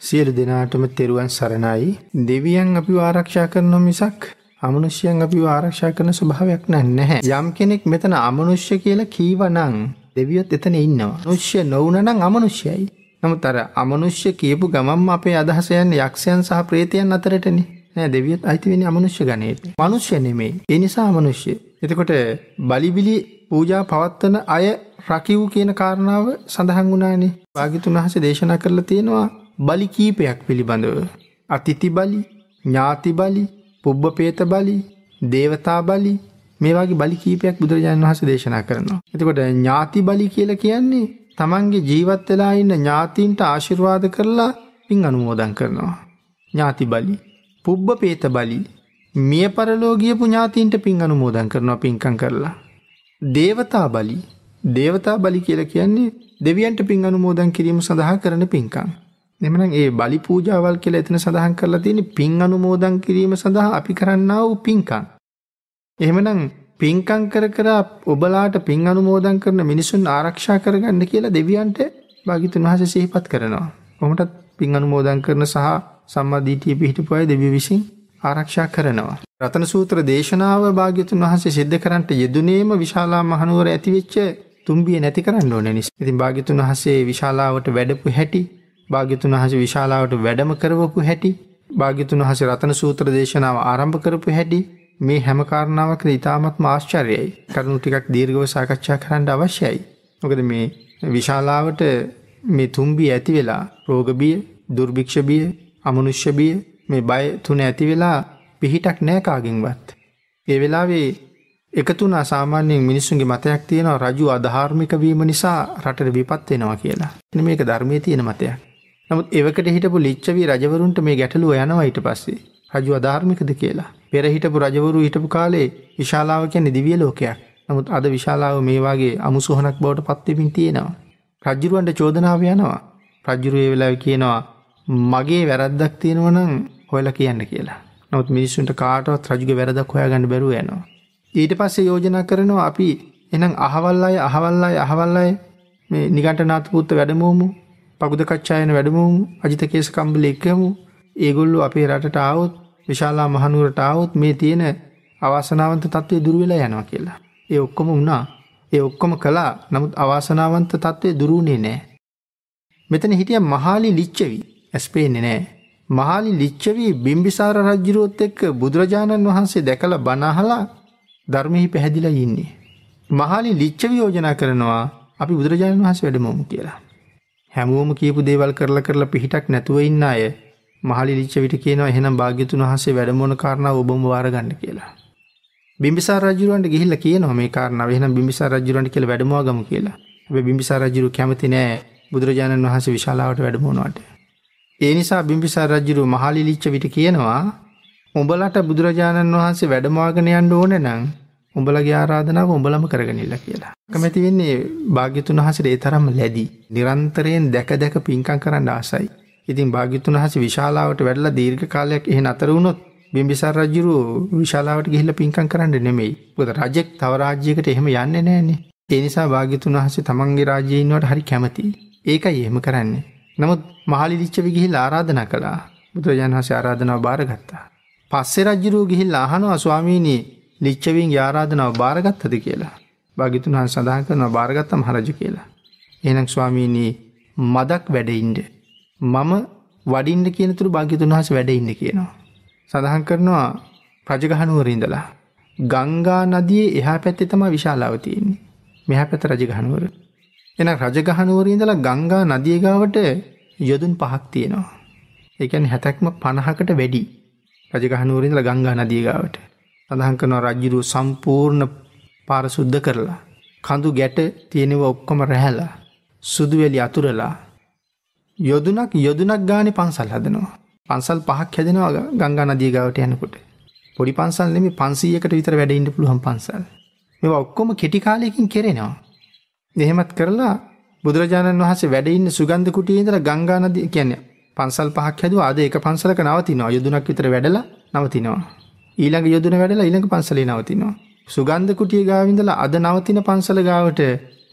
සියලු දෙනාටම තෙරුවන් සරණයි දෙවියන් අපි ආරක්ෂා කරන මිසක් අමනුෂ්‍යයන් අපි ආරක්ෂා කරන ස්වභාවයක් නැහැ. යම් කෙනෙක් මෙතන අමනුෂ්‍ය කියලා කීවනම් දෙවියොත් එතන ඉන්නවා. මනුෂ්‍ය නොවුනනම් අමනුෂ්‍යයි. නමුත් අර අමනුෂ්‍ය කියපු ගමන්ම අපේ අදහස යන්නේ යක්ෂයන් සහ ප්‍රේතයන් අතරටනේ. නෑ දෙවියොත් අයිති වෙන්නේ අමනුෂ්‍ය ගණයට. මනුෂ්‍ය නෙමෙයි. ඒ නිසා අමනුෂ්‍ය. එතකොට බලිබිලි පූජා පවත්වන අය රකිව් කියන කාරණාව සඳහන් වුණානේ. භාග්‍යතුන් වහන්සේ දේශනා කරලා තියෙනවා බලි කීපයක් පිළිබඳව. අතිති බලි, ඥාති බලි, පුබ්බ පේත බලි, දේවතා බලි මේ වගේ බලි කීපයක් බුදුරජාණන් වහන්සේ දේශනා කරනවා. එතකොට ඥාති බලි කියලා කියන්නේ තමන්ගේ ජීවත් වෙලා ඉන්න ඥාතීන්ට ආශිර්වාද කරලා පින් අනුමෝදන් කරනවා. ඥාති බලි. පුබ්බ පේත බලි. මිය පරලෝගියපු ඥාතීන්ට පින් අනුමෝදන් කරනවා පින්කම් කරලා. දේවතා බලි. දේවතා බලි කියලා කියන්නේ දෙවියන්ට පින් අනුමෝදන් කිරීම සඳහා කරන පින්කම්. එමනම් ඒ බලි පූජාවල් කියලා එතන සඳහන් කරලා තියෙන්නේ පින් අනුමෝදන් කිරීම සඳහා අපි කරන්නා වූ පින්කම්. එහෙමනම් පින්කම් කර කර ඔබලාට පින් අනුමෝදන් කරන මිනිසුන් ආරක්ෂා කරගන්න කියලා දෙවියන්ට භාග්‍යතුන් වහන්සේ සිහිපත් කරනවා. කොහොමටත් පින් අනුමෝදන් කරන සහ සම්මා දිටිය පිහිටපු අය දෙවියෝ විසින් ආරක්ෂා කරනවා. රතන සූත්‍ර දේශනාව භාග්‍යතුන් වහන්සේ සිද්ධ කරන්නට යෙදුනේම විශාලා මහනුවර ඇතිවෙච්ච තුම්බිය නැති කරන්න ඕන නිසා. ඉතින් භාග්‍යතුන් වහන්සේ විශාලාවට වැඩපු හැටි, භාග්‍යතුන් වහන්සේ විශාලාවට වැඩම කරවපු හැටි, භාග්‍යතුන් වහන්සේ රතන සූත්‍ර දේශනාව ආරම්භ කරපු හැටි මේ හැම කාරණාවක ඉතාමත්ම ආශ්චර්යයි. කරුණු ටිකක් දීර්ඝව සාකච්ඡා කරන්න අවශ්‍යයි. මොකද මේ විශාලාවට මේ තුම්බිය ඇති වෙලා රෝග බිය, දුර්භික්ෂ බිය, අමනුෂ්‍ය බිය මේ බය තුන ඇති වෙලා පිහිටක් නෑ කාගෙන්වත්. ඒ වෙලාවේ එකතුනා සාමාන්‍යයෙන් මිනිස්සුන්ගේ මතයක් තියෙනවා රජු අධාර්මික වීම නිසා රටට විපත් වෙනවා කියලා. මේක ධර්මයේ තියෙන මතයක්. නමුත් එවකට හිටපු ලිච්ඡවි රජවරුන්ට මේ ගැටලුව යනවා ඊට පස්සේ. රජු අධාර්මිකද කියලා. පෙර හිටපු රජවරු හිටපු කාලේ විශාලාව කියන්නේ දිව්‍ය ලෝකයක්. නමුත් අද විශාලාව මේ වගේ අමුසොහනක් බවට පත් වෙමින් තියෙනවා. රජුරවන්ට චෝදනාව යනවා. රජුරු ඒ වෙලාවේ කියනවා මගේ වැරද්දක් තියෙනවා නම් හොයලා කියන්න කියලා. නමුත් මිනිස්සුන්ට කාටවත් රජුගේ වැරදක් හොයාගන්න බැරුව යනවා. ඊට පස්සේ යෝජනා කරනවා අපි එහෙනම් අහවල් අය අහවල් අය අහවල් අය මේ නිගණ්ඨනාථ පුත්ත වැඩමවමු. පගුද කච්චායන වැඩමවමු. අජිත කේස කම්බල එක්කමු. ඒගොල්ලෝ අපේ රටට ආවොත් විශාලා මහනුවරට ආවොත් මේ තියෙන අවාසනාවන්ත තත්ත්වය දුර වෙලා යනවා කියලා. ඒ ඔක්කොම වුණා. ඒ ඔක්කොම කළා. නමුත් අවාසනාවන්ත තත්ත්වය දුරු වුණේ නැහැ. මෙතන හිටිය මහාලි ලිච්ඡවි. ඇස් පේන්නේ නැහැ. මහාලි ලිච්ඡවි බිම්බිසාර රජුරුවත් එක්ක බුදුරජාණන් වහන්සේ දැකලා බණ අහලා ධර්මෙහි පැහැදිලා ඉන්නේ. මහාලි ලිච්ඡවි යෝජනා කරනවා අපි බුදුරජාණන් වහන්සේ වැඩමවමු කියලා. හැමෝම කියපු දේවල් කරලා කරලා පිහිටක් නැතුව ඉන්න අය මහලි ලිච්ඡවිට කියනවා එහෙනම් භාග්‍යතුන් වහන්සේ වැඩමවන කාරණාව ඔබම වාරගන්න කියලා. බිම්බිසාර රජුරවන්ට ගිහිල්ලා කියනවා මේ කාරණාව එහෙනම් බිම්බිසාර රජුරවන්ට කියලා වැඩමවා ගමු කියලා. හැබැයි බිම්බිසාර රජුරු කැමති නෑ බුදුරජාණන් වහන්සේ විශාලාවට වැඩමවනවට. ඒ නිසා බිම්බිසාර රජුරු මහලි ලිච්ඡවිට කියනවා උඹලට බුදුරජාණන් වහන්සේ වැඩමවාගෙන යන්න ඕනේ නම් උඹලගේ ආරාධනාව උඹලම කරගෙනilla කියලා. කැමති වෙන්නේ භාග්‍යතුන් වහන්සේට ඒ තරම්ම ලැබි. නිරන්තරයෙන් දැක දැක පින්කම් කරන්න ආසයි. ඉතින් භාග්‍යතුන් වහන්සේ විශාලාවට වැඩලා දීර්ඝ කාලයක් එහෙ නතර වුණොත් බිම්බිසාර රජුරු විශාලාවට ගිහිල්ලා පින්කම් කරන්න නෙමෙයි. මොකද රජෙක් තව රාජ්‍යයකට එහෙම යන්නේ නැහනේ. ඒ නිසා භාග්‍යතුන් වහන්සේ තමන්ගේ රාජ්‍යයේ ඉන්නවට හරි කැමතියි. ඒකයි එහෙම කරන්නේ. නමුත් මහලි ලිච්ඡවි ගිහිල්ලා ආරාධනා කළා. බුදුරජාණන් වහන්සේ ආරාධනාව බාරගත්තා. පස්සේ රජුරු ගිහිල්ලා අහනවා ස්වාමීනි ලිච්ඡවින්ගේ ආරාධනාව බාරගත්තද කියලා. භාග්‍යතුන් වහන්සේ සඳහන් කරනවා බාරගත්තා මහරජු කියලා. එහෙනම් ස්වාමීනි මදක් වැඩින්න මම වඩින්න කියන තුරු භාග්‍යතුන් වහන්සේ වැඩ ඉන්න කියනවා. සඳහන් කරනවා රජගහනුවර ඉඳලා ගංගා නදියේ එහා පැත්තේ තමයි විශාලාව තියෙන්නේ. මෙහා පැත්ත රජගහනුවර. එහෙනම් රජගහනුවර ඉඳලා ගංගා නදිය ගාවට යොදුන් පහක් තියෙනවා. ඒ කියන්නේ 70ක්ම 50කට වැඩි. රජගහනුවර ඉඳලා ගංගා නදිය ගාවට. සඳහන් කරනවා රජුරු සම්පූර්ණ පාර සුද්ධ කරලා කඳු ගැට තියෙනව ඔක්කොම රැහැලා සුදු වැලි අතුරලා යොදුනක් යොදුනක් ගානේ පන්සල් හදනවා. පන්සල් පහක් හැදෙනවා ගංගා නදිය ගාවට යනකොට. පොඩි පන්සල් නෙමෙයි 500කට විතර වැඩ ඉන්න පුළුවන් පන්සල්. මේවා ඔක්කොම කෙටි කාලයකින් කෙරෙනවා. එහෙමත් කරලා බුදුරජාණන් වහන්සේ වැඩ ඉන්න සුගන්ධ කුටියේ ඉඳලා ගංගා නදිය කියන්නේ පන්සල් පහක් හැදුවා. අද එක පන්සලක නවතිනවා. යොදුනක් විතර වැඩලා නවතිනවා. ඊළඟ යොදුන වැඩලා ඊළඟ පන්සලේ නවතිනවා. සුගන්ධ කුටිය ගාව ඉඳලා අද නවතින පන්සල ගාවට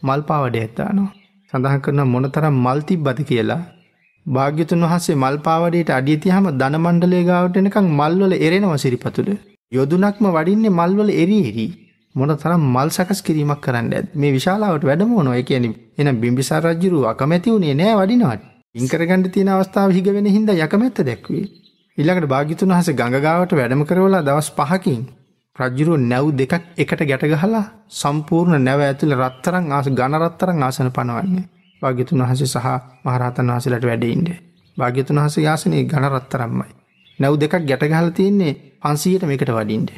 මල් පාවඩයක් දානවා. සඳහන් කරන මොනතරම් මල් තිබ්බද කියලා භාග්‍යතුන් වහන්සේ මල් පාවඩයට අඩිය තියහම ධන මණ්ඩලය ගාවට එනකන් මල්වල එරෙනවා සිරිපතුල. යොදුනක්ම වඩින්නේ මල්වල එරි එරි. මොන තරම් මල් සකස් කිරීමක් කරන්න ඇත් මේ විශාලාවට වැඩමෝනො එක කියන එනම් බිම්බිසාර රජ්ජුරු අකමැති වුණේ නෑ වඩිනවට. ඉංකරගණඩ තියෙන අවස්ථාව හිග වෙන හිද යකමැත්ත දැක්වේ. ඉළඟට භාගිතුන් වහස ගඟගාවට වැඩම කරවලා දවස් පහකින් රජ්ජුරුව නැව් දෙකක් එකට ගැටගහලා සම්පූර්ණ නැව ඇතුළ රත්තරං ආස ගණරත්තරං ආසන පනවන්නේ. භාග්‍යතුන් වහස සහ මහරහතන් වහසලට වැඩඉන්ඩ. භාග්‍යතුන් වහස යාසනය ගණරත්තරම්මයි. නැව් දෙකක් ගැටගහල තියන්නේ පන්සීයට මේකට වඩින්ට.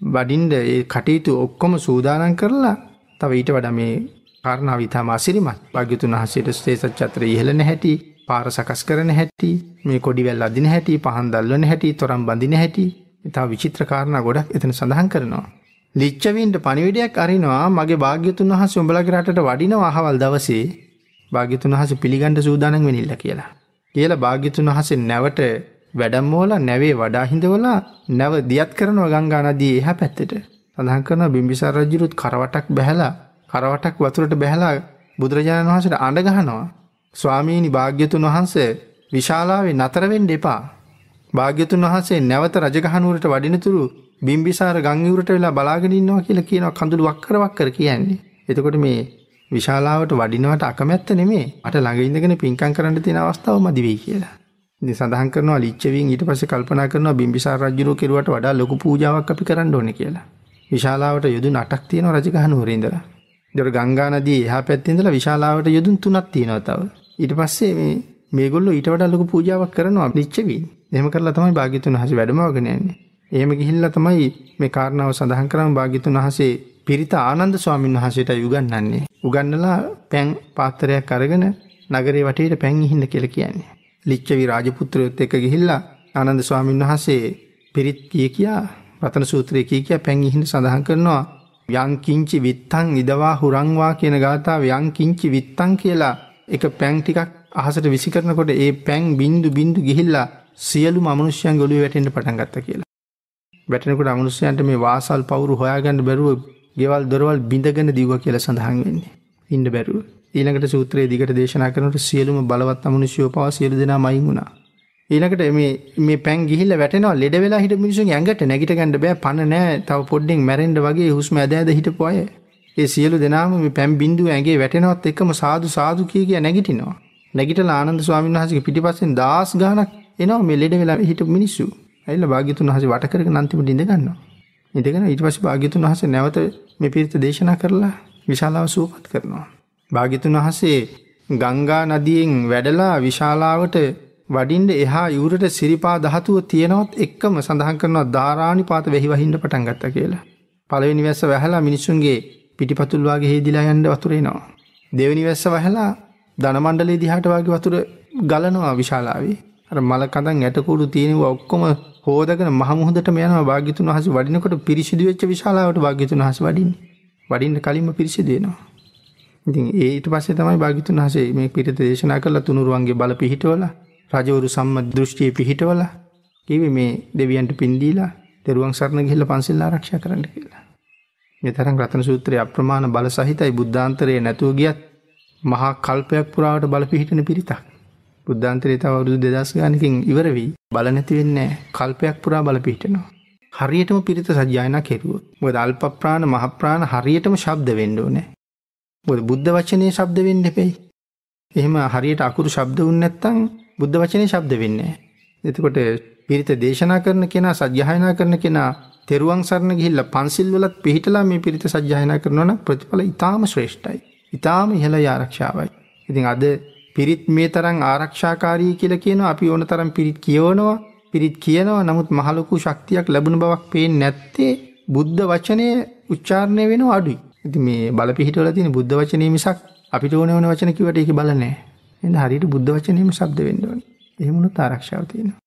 වඩින්ඩ ඒ කටයුතු ඔක්කොම සූදානන් කරලා තව ඊට වඩ මේ කාරණාව ඉතාම අසිරිමත් භාග්‍යතුන් වහසේට ස්තේසත් චත්‍ර ඉහලන හැටි පාර සකස් කරන හැටි මේ කොඩිවැල් අදින හැටි පහන් දල්වන හැටි තොරම් බඳින හැටි ඉතා විචිත්‍ර කාරණ ගොඩක් එතන සඳහන් කරනවා. ලිච්චවීන්ට පනිවිඩයක් අරිනවා මගේ භාග්‍යතුන් වහස උඹලගේ රටට වඩින අහවල් දවසේ භාග්‍යතුන් වහස පිළිගණඩ සූදානන් වෙනිල්ල කියලා. කියලා භාග්‍යතුන් වහසේ නැවට වැඩම්මෝල නැවේ වඩාහිඳවලා නැව දියත් කරනවා ගංගා නදී එහ පැත්තෙට සඳහන් කරන බිම්බිසාර රජුරුත් කරවටක් බැහැලා කරවටක් වතුරට බැහැලා බුදුරජාණන් වහන්සට අඩගහනවා ස්වාමීනි භාග්‍යතුන් වහන්සේ විශාලාවේ නතරවෙන් දෙපා භාග්‍යතුන් වහන්සේ නැවත රජගහනුවරට වඩිනතුරු බිම්බිසාර ගංගවරට වෙලා බලාගෙනන්නවා කියලා කියනවා කඳුළු වක්කර වක්කර කියන්නේ. එතකොට මේ විශාලාවට වඩිනවට අකමැත්ත නෙමේ අට ළඟඉඳගෙන පින්කං කරන්න තියෙන අවස්ථාව මදිවෙයි කියලා. ඉතින් සඳහන් කරනවා ලිච්ඡවීන් ඊට පස්සේ කල්පනා කරනවා බිම්බිසාර රජුරෝ කෙරුවට වඩා ලොකු පූජාවක් අපි කරන්න ඕනේ කියලා. විශාලාවට යොදුන් 8ක් තියෙනවා රජගහනුවර ඉඳලා. ඒතර ගංගා නදියේ එහා පැත්තේ ඉඳලා විශාලාවට යොදුන් 3ක් තියෙනවා තව. ඊට පස්සේ මේ මේගොල්ලෝ ඊට වඩා ලොකු පූජාවක් කරනවා ලිච්ඡවීන්. එහෙම කරලා තමයි භාග්‍යතුන් වහන්සේ වැඩමවගෙන යන්නේ. එහෙම ගිහිල්ලා තමයි මේ කාරණාව සඳහන් කරාම භාග්‍යතුන් වහන්සේ පිරිත ආනන්ද ස්වාමීන් වහන්සේට උගන්වන්නේ. උගන්නලා පැන් පාත්‍රයක් අරගෙන නගරේ වටේට පැන් ඉහින්න කියලා කියන්නේ. ලිච්ඡවි රාජපුත්‍රයොත් එක්ක ගිහිල්ලා ආනන්ද ස්වාමීන් වහන්සේ පිරිත් කිය කියා රතන සූත්‍රයේ කිය කියා පැන් ඉහින්න සඳහන් කරනවා යං කිංචි විත්තං ඉදවා හුරංවා කියන ගාථාව යං කිංචි විත්තං කියලා එක පැන් ටිකක් අහසට විසි කරනකොට ඒ පැන් බින්දු බින්දු ගිහිල්ලා සියලුම අමනුෂ්‍යයන් ගොළුවේ වැටෙන්න පටන් ගත්තා කියලා. වැටෙනකොට අමනුෂ්‍යයන්ට මේ වාසල් පවුරු හොයාගන්න බැරුව ගෙවල් දොරවල් බිඳගෙන දිව්වා කියලා සඳහන් වෙන්නේ. ඉන්න බැරුව. ඊළඟට සූත්‍රයේ දිගට දේශනා කරනට සියලුම බලවත් අමනුෂ්‍යෝ පවා සියලු දෙනා මයින් වුණා. ඊළඟට මේ මේ පැන් ගිහිල්ලා වැටෙනවා ලෙඩ වෙලා හිටපු මිනිස්සුන්ගේ ඇඟට නැගිට ගන්න බෑ පණ නෑ තව පොඩ්ඩෙන් මැරෙන්න වගේ හුස්ම ඇද ඇද හිටපු අය. ඒ සියලු දෙනාම මේ පැන් බින්දුව ඇඟේ වැටෙනවත් එක්කම සාදු සාදු කිය කිය නැගිටිනවා. නැගිටලා ආනන්ද ස්වාමීන් වහන්සේගේ පිටිපස්සෙන් දාස් ගාණක් එනවා මේ ලෙඩ වෙලා හිටපු මිනිස්සු. ඇවිල්ලා භාග්‍යතුන් වහන්සේ වට කරගෙන අන්තිමට ඉඳ ගන්නවා. ඉඳගෙන ඊට පස්සේ භාග්‍යතුන් වහන්සේ නැවත මේ පිරිත දේශනා කරලා විශාලාව සූපත් කරනවා. භාගිතුන් වහසේ ගංගා නදියෙන් වැඩලා විශාලාවට වඩින්ඩ එහා යුරට සිරිපා දහතුව තියෙනවත් එක්කම සඳහන් කරනවා ධාරාණි පාත වෙහිවහින්ට පටන් ගත්ත කියලා. පළවෙනි වැස්ස වැහලා මිනිසුන්ගේ පිටිපතුල්වාගේ හේදිලා යන්ඩ වතුරේනවා. දෙවනි වැස්ස වහලා දනමණ්ඩලේ දිහාට වගේ වතුර ගලනවා විශාලාවේ. අර මල කඳන් ඇටකුඩු තියෙනව ඔක්කොම හෝදගෙන මහමුහදට යන භාගිතුන් වහස වඩිනකොට පිරිසිදු වෙච්ච විශාලාවට භාගිතුන් හස වඩින් වඩින්න කලින්ම පිරිසිදෙනවා. ඉතින් ඊට පස්සේ තමයි භාග්‍යතුන් වහන්සේ මේ පිරිත දේශනා කළා තුනුරුවන්ගේ බල පිහිටවලා රජවරු සම්මත දෘෂ්ටිය පිහිටවලා කිව්වේ මේ දෙවියන්ට පින් දීලා දරුවන් සරණ ගිහිල්ලා පන්සිල් ආරක්ෂා කරන්න කියලා. මේ තරම් රතන සූත්‍රයේ අප්‍රමාණ බල සහිතයි බුද්ධාන්තරයේ නැතුව ගියත් මහා කල්පයක් පුරාවට බල පිහිටන පිරිතක්. බුද්ධාන්තරයේ තව අවුරුදු 2000 ගානකින් ඉවර වෙයි. බල නැති වෙන්නේ කල්පයක් පුරා බල පිහිටනවා. හරියටම පිරිත සජ්ජායනා කෙරුවොත්. මොකද අල්ප ප්‍රාණ මහ ප්‍රාණ හරියටම ශබ්ද වෙන්න ඕනේ. මොකද බුද්ධ වචනේ ශබ්ද වෙන්න එපෙයි. එහෙම හරියට අකුරු ශබ්ද වුනේ නැත්නම් බුද්ධ වචනේ ශබ්ද වෙන්නේ නැහැ. එතකොට පිරිත දේශනා කරන කෙනා සජ්ජායනා කරන කෙනා තෙරුවන් සරණ ගිහිල්ලා පන්සිල් වලත් පිළිහිටලා මේ පිරිත සජ්ජායනා කරනවා නම් ප්‍රතිඵල ඊටාම ශ්‍රේෂ්ඨයි. ඊටාම ඉහළ ආරක්ෂාවයි. ඉතින් අද පිරිත් මේ තරම් ආරක්ෂාකාරී කියලා කියනවා අපි ඕන තරම් පිරිත් කියවනවා පිරිත් කියනවා නමුත් මහලොකු ශක්තියක් ලැබුණ බවක් පේන්නේ නැත්තේ බුද්ධ වචනය උච්චාරණය වෙනවා අඩුයි. ඉතින් මේ බල පිහිටවල තියෙන බුද්ධ වචනේ මිසක් අපිට ඕන ඕන වචන කිව්වට ඒක බල නැහැ. එහෙනම් හරියට බුද්ධ වචනේම ශබ්ද වෙන්න ඕනේ. එහෙම වුණොත් ආරක්ෂාව තියෙනවා.